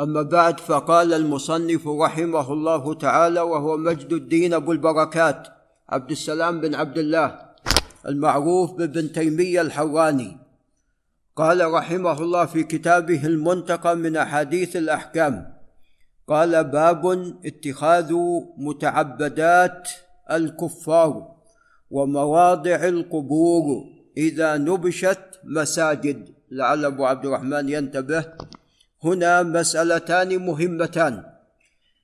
أما بعد فقال المصنف رحمه الله تعالى وهو مجد الدين أبو البركات عبد السلام بن عبد الله المعروف بابن تيمية الحراني. قال رحمه الله في كتابه المنتقى من أحاديث الأحكام قال باب اتخاذ متعبدات الكفار ومواضع القبور إذا نبشت مساجد. لعل أبو عبد الرحمن ينتبه هنا مسألتان مهمتان.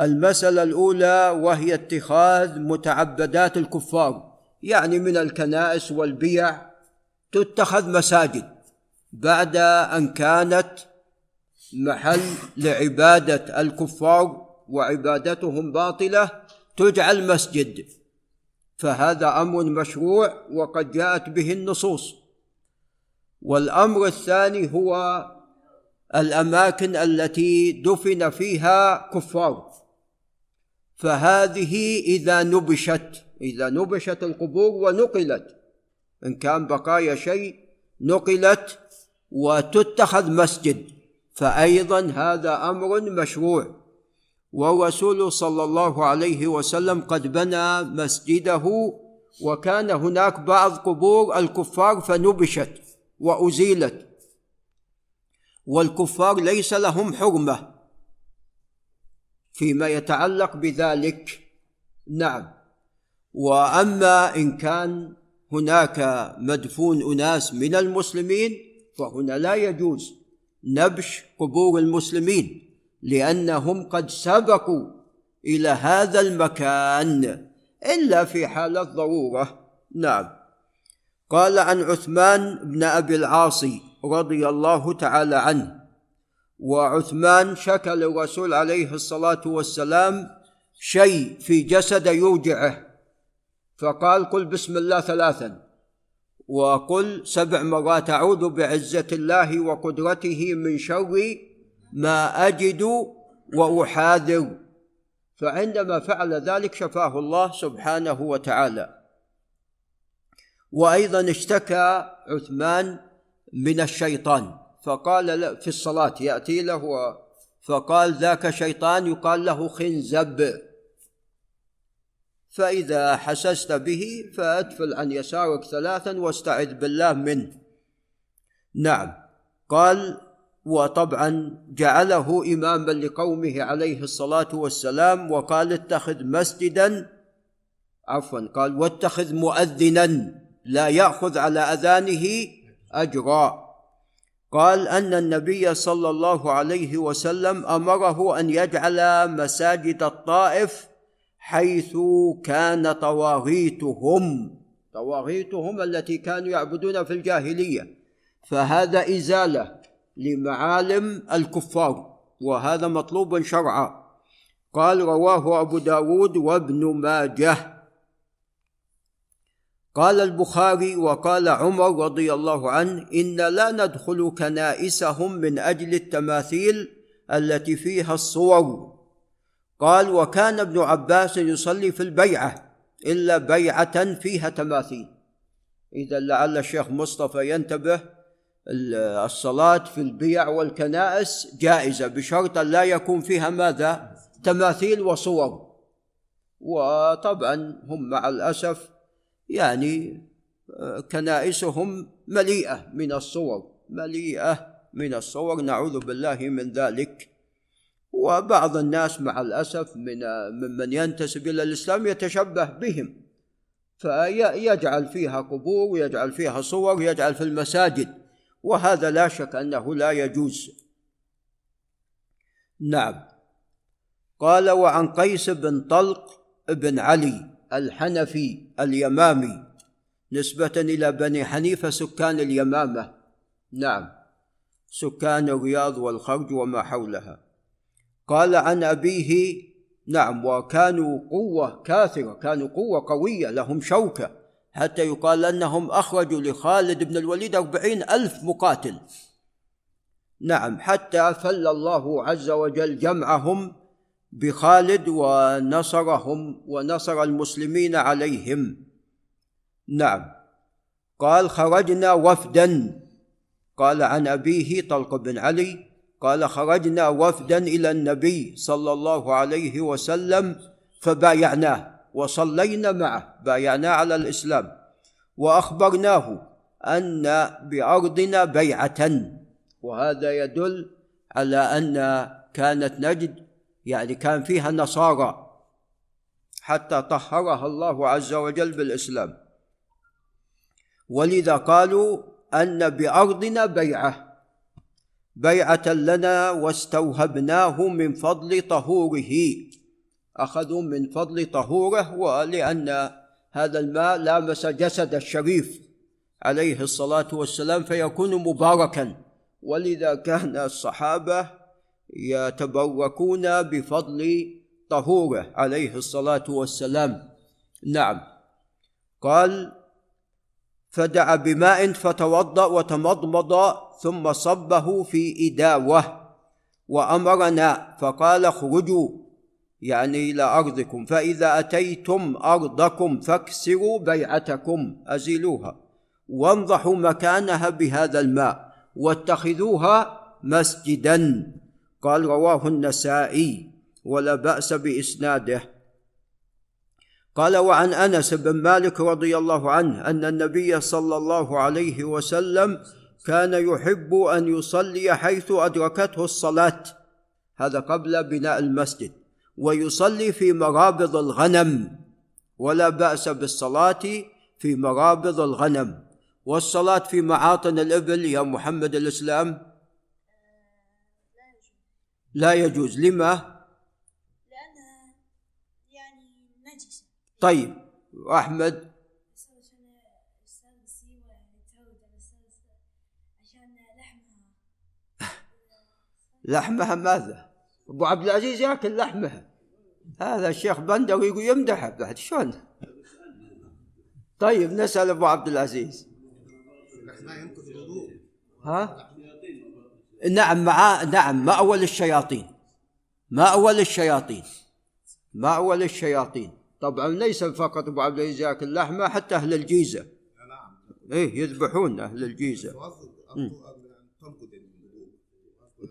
المسألة الأولى وهي اتخاذ متعبدات الكفار يعني من الكنائس والبيع تتخذ مساجد بعد أن كانت محل لعبادة الكفار وعبادتهم باطلة تجعل مسجد. فهذا أمر مشروع وقد جاءت به النصوص. والأمر الثاني هو الأماكن التي دفن فيها كفار. فهذه إذا نبشت إذا نبشت القبور ونقلت. إن كان بقايا شيء نقلت وتتخذ مسجد. فايضا هذا أمر مشروع. والرسول صلى الله عليه وسلم قد بنى مسجده وكان هناك بعض قبور الكفار فنبشت وأزيلت. والكفار ليس لهم حرمه فيما يتعلق بذلك نعم. وأما إن كان هناك مدفون أناس من المسلمين فهنا لا يجوز نبش قبور المسلمين لأنهم قد سبقوا إلى هذا المكان إلا في حاله ضروره نعم. قال عن عثمان بن أبي العاص رضي الله تعالى عنه. وعثمان شكى للرسول عليه الصلاة والسلام شيء في جسد يوجعه. فقال قل بسم الله ثلاثا. وقل سبع مرات أعوذ بعزة الله وقدرته من شر ما أجد وأحاذر. فعندما فعل ذلك شفاه الله سبحانه وتعالى. وأيضا اشتكى عثمان من الشيطان. فقال في الصلاة يأتي له فقال ذاك شيطان يقال له خنزب. فإذا حسست به فأدفل عن يسارك ثلاثا واستعذ بالله منه. نعم. قال وطبعا جعله إماما لقومه عليه الصلاة والسلام وقال اتخذ مسجدا. عفوا قال واتخذ مؤذنا. لا يأخذ على أذانه أجرا. قال أن النبي صلى الله عليه وسلم أمره أن يجعل مساجد الطائف حيث كان طواغيتهم طواغيتهم التي كانوا يعبدون في الجاهلية. فهذا إزالة لمعالم الكفار وهذا مطلوب شرعا. قال رواه أبو داود وابن ماجه. قال البخاري وقال عمر رضي الله عنه إن لا ندخل كنائسهم من أجل التماثيل التي فيها الصور. قال وكان ابن عباس يصلي في البيعة إلا بيعة فيها تماثيل. إذا لعل الشيخ مصطفى ينتبه الصلاة في البيع والكنائس جائزة بشرط أن لا يكون فيها ماذا؟ تماثيل وصور. وطبعا هم مع الأسف يعني كنائسهم مليئة من الصور مليئة من الصور. نعوذ بالله من ذلك. وبعض الناس مع الأسف من ممن ينتسب إلى الإسلام يتشبه بهم. فيجعل فيها قبور ويجعل فيها صور ويجعل في المساجد. وهذا لا شك أنه لا يجوز. نعم. قال وعن قيس بن طلق بن علي الحنفي اليمامي نسبة إلى بني حنيفة سكان اليمامة. نعم سكان الرياض والخرج وما حولها. قال عن أبيه نعم وكانوا قوة كاثرة كانوا قوة قوية لهم شوكة حتى يقال أنهم أخرجوا لخالد بن الوليد أربعين ألف مقاتل. نعم حتى فل الله عز وجل جمعهم بخالد ونصرهم ونصر المسلمين عليهم. نعم. قال خرجنا وفدا. قال عن أبيه طلق بن علي. قال خرجنا وفدا إلى النبي صلى الله عليه وسلم فبايعناه وصلينا معه بايعناه على الإسلام. وأخبرناه أن بأرضنا بيعة وهذا يدل على أن كانت نجد يعني كان فيها نصارى حتى طهرها الله عز وجل بالإسلام. ولذا قالوا أن بأرضنا بيعة. بيعة لنا واستوهبناه من فضل طهوره. أخذوا من فضل طهوره ولأن هذا الماء لامس جسد الشريف عليه الصلاة والسلام فيكون مباركا. ولذا كان الصحابة يتبركون بفضل طهوره عليه الصلاة والسلام. نعم. قال فدعا بماء فتوضأ وتمضمض ثم صبه في إداوة وأمرنا فقال اخرجوا يعني إلى أرضكم فإذا أتيتم أرضكم فاكسروا بيعتكم أزيلوها وانضحوا مكانها بهذا الماء واتخذوها مسجدا. قال رواه النسائي ولا بأس بإسناده. قال وعن أنس بن مالك رضي الله عنه أن النبي صلى الله عليه وسلم كان يحب أن يصلي حيث أدركته الصلاة هذا قبل بناء المسجد ويصلي في مرابض الغنم ولا بأس بالصلاة في مرابض الغنم والصلاة في معاطن الإبل يا محمد الإسلام. لا يجوز. لما؟ لأنها يعني نجسة طيب أحمد؟ عشان لحمها لحمها ماذا؟ أبو عبد العزيز ياكل لحمها. هذا الشيخ بندر يقول يمدحه. بعد شلون؟ طيب نسأل أبو عبد العزيز. ها؟ نعم مع نعم مأول الشياطين. مأول الشياطين. مأول الشياطين. طبعا ليس فقط أبو عبد العزيز ياكل لحمه حتى أهل الجيزة. إيه يذبحون أهل الجيزة.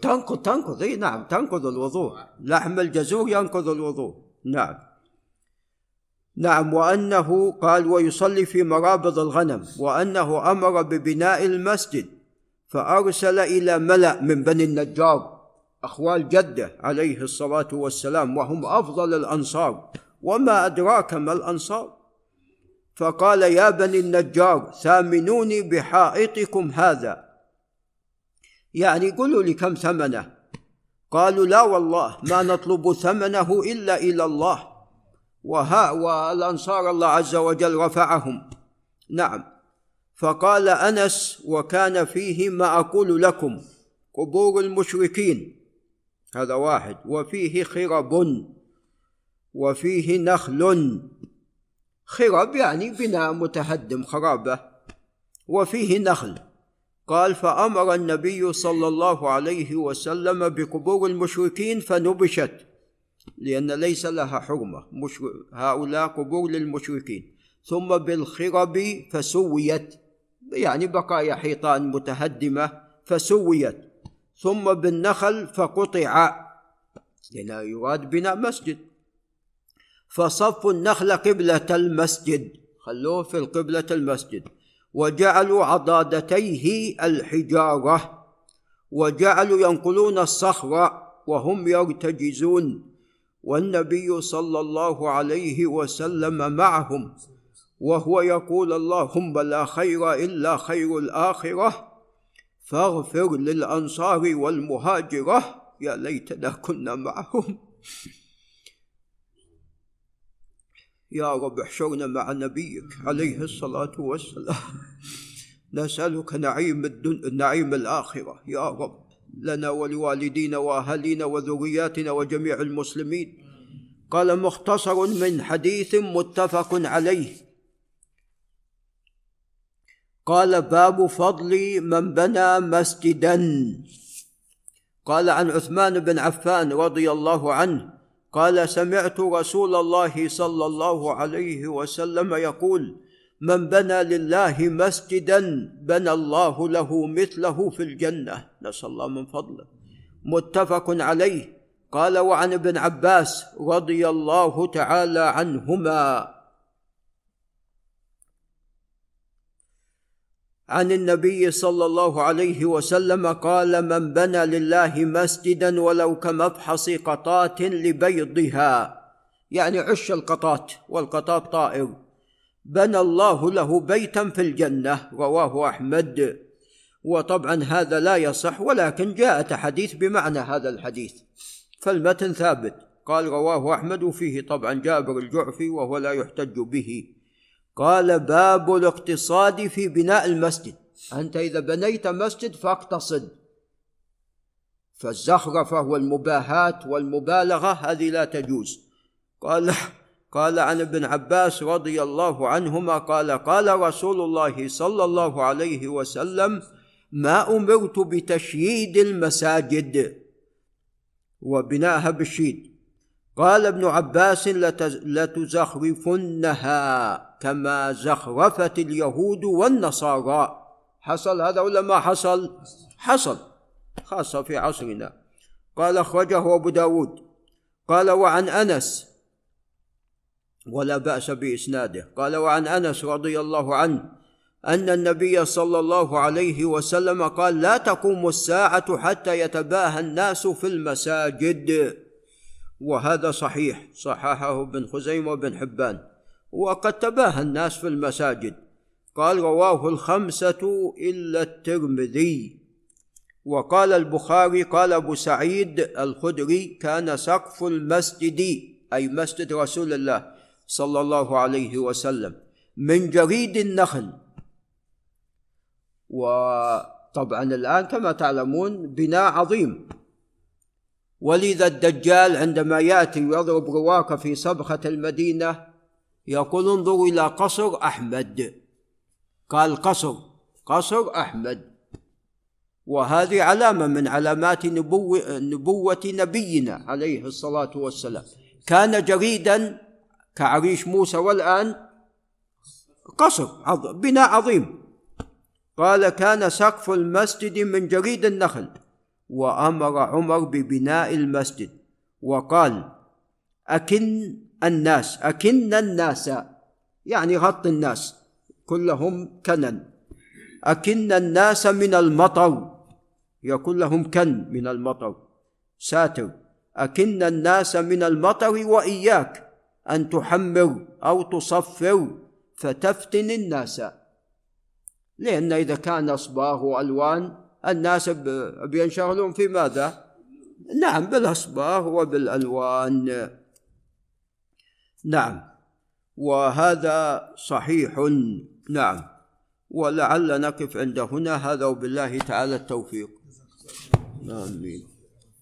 تنقض تنقض اي نعم تنقض الوضوء. لحم الجزور ينقض الوضوء. نعم. نعم وأنه قال ويصلي في مرابض الغنم. وأنه أمر ببناء المسجد. فأرسل إلى ملأ من بني النجار أخوال جده عليه الصلاة والسلام وهم أفضل الأنصار وما أدراك ما الأنصار؟ فقال يا بني النجار ثامنوني بحائطكم هذا. يعني قولوا لي كم ثمنه؟ قالوا لا والله ما نطلب ثمنه إلا إلى الله. وها والأنصار الله عز وجل رفعهم. نعم. فقال أنس وكان فيه ما أقول لكم. قبور المشركين. هذا واحد. وفيه خرب. وفيه نخل. خرب يعني بناء متهدم خرابة. وفيه نخل. قال فأمر النبي صلى الله عليه وسلم بقبور المشركين فنبشت لأن ليس لها حرمة. هؤلاء قبور للمشركين. ثم بالخرب فسويت. يعني بقايا حيطان متهدمة فسويت ثم بالنخل فقطع لأن يراد بناء مسجد. فصفوا النخل قبلة المسجد خلوه في القبلة المسجد. وجعلوا عضادتيه الحجارة وجعلوا ينقلون الصخر وهم يرتجزون. والنبي صلى الله عليه وسلم معهم. وهو يقول اللهم لا خير إلا خير الآخرة فاغفر للأنصار والمهاجرة يا ليتنا كنا معهم. يا رب احشرنا مع نبيك عليه الصلاة والسلام. نسألك نعيم الدن... نعيم الآخرة يا رب لنا ولوالدينا وأهالينا وذرياتنا وجميع المسلمين. قال مختصر من حديث متفق عليه. قال باب فضل من بنى مسجدا. قال عن عثمان بن عفان رضي الله عنه قال سمعت رسول الله صلى الله عليه وسلم يقول من بنى لله مسجدا بنى الله له مثله في الجنة. نسأل الله من فضله. متفق عليه. قال وعن ابن عباس رضي الله تعالى عنهما. عن النبي صلى الله عليه وسلم قال من بنى لله مسجدا ولو كمفحص قطات لبيضها يعني عش القطات والقطات طائر. بنى الله له بيتا في الجنة رواه أحمد. وطبعا هذا لا يصح ولكن جاءت حديث بمعنى هذا الحديث. فالمتن ثابت. قال رواه أحمد وفيه طبعا جابر الجعفي وهو لا يحتج به. قال باب الاقتصاد في بناء المسجد. أنت إذا بنيت مسجد فاقتصد. فالزخرفه والمباهاه والمبالغة هذه لا تجوز. قال قال عن ابن عباس رضي الله عنهما قال قال رسول الله صلى الله عليه وسلم ما أمرت بتشييد المساجد. وبناءها بالشيد. قال ابن عباس لتزخرفنها كما زخرفت اليهود والنصارى. حصل؟ هذا ولا ما حصل؟ حصل. خاصة في عصرنا. قال أخرجه أبو داود. قال وعن أنس. ولا بأس بإسناده. قال وعن أنس رضي الله عنه أن النبي صلى الله عليه وسلم قال لا تقوم الساعة حتى يتباهى الناس في المساجد. وهذا صحيح صححه ابن خزيمة وابن حبان. وقد تباهى الناس في المساجد. قال رواه الخمسة إلا الترمذي. وقال البخاري قال أبو سعيد الخدري كان سقف المسجد أي مسجد رسول الله صلى الله عليه وسلم من جريد النخل. وطبعا الآن كما تعلمون بناء عظيم. ولذا الدجال عندما يأتي ويضرب رواق في صبخة المدينة يقول انظروا إلى قصر أحمد. قال قصر قصر أحمد. وهذه علامة من علامات نبوه, نبوة نبينا عليه الصلاة والسلام. كان جريدا كعريش موسى والآن قصر بناء عظيم. قال كان سقف المسجد من جريد النخل. وأمر عمر ببناء المسجد وقال أكن الناس أكن الناس. يعني غط الناس كلهم كنا أكن الناس من المطر. يقول لهم كن من المطر. ساتر. أكن الناس من المطر وإياك أن تحمر أو تصفر فتفتن الناس. لأن إذا كان اصباغ والوان الناس بينشغلون في ماذا؟ نعم بالأصباغ وبالألوان. نعم وهذا صحيح. نعم ولعل نقف عند هنا. هذا وبالله تعالى التوفيق. آمين.